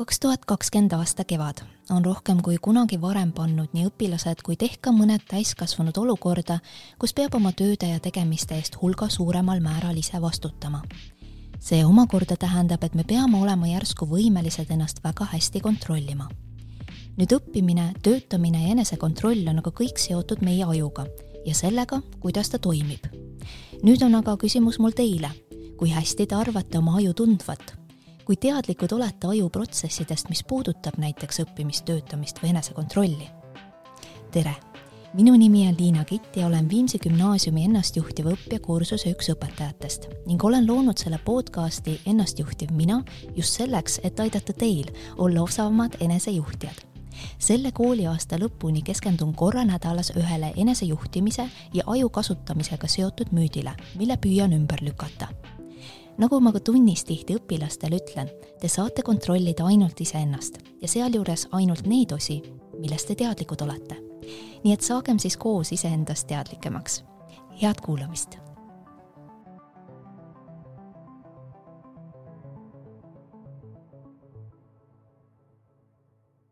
kaks tuhat kakskümmend aasta kevad on rohkem kui kunagi varem pannud nii õpilased kui ehk ka mõned täiskasvanud olukorda, kus peab oma tööde ja tegemiste eest hulga suuremal määral ise vastutama. see omakorda tähendab, et me peame olema järsku võimelised ennast väga hästi kontrollima. nüüd õppimine, töötamine ja enesekontroll on aga kõik seotud meie ajuga ja sellega, kuidas ta toimib. nüüd on aga küsimus mul teile, kui hästi te arvate oma aju tundvat kui teadlikud olete ajuprotsessidest, mis puudutab näiteks õppimist, töötamist või enesekontrolli? tere, minu nimi on Liina Kitt ja olen Viimsi gümnaasiumi ennastjuhtiva õppija kursuse üks õpetajatest ning olen loonud selle podcasti Ennastjuhtiv mina just selleks, et aidata teil olla osavamad enesejuhtijad. Selle kooliaasta lõpuni keskendun korra nädalas ühele enesejuhtimise ja aju kasutamisega seotud müüdile, mille püüan ümber lükata nagu ma ka tunnis tihti õpilastele ütlen, te saate kontrollida ainult iseennast ja sealjuures ainult neid osi, millest te teadlikud olete. nii et saagem siis koos iseendast teadlikemaks. head kuulamist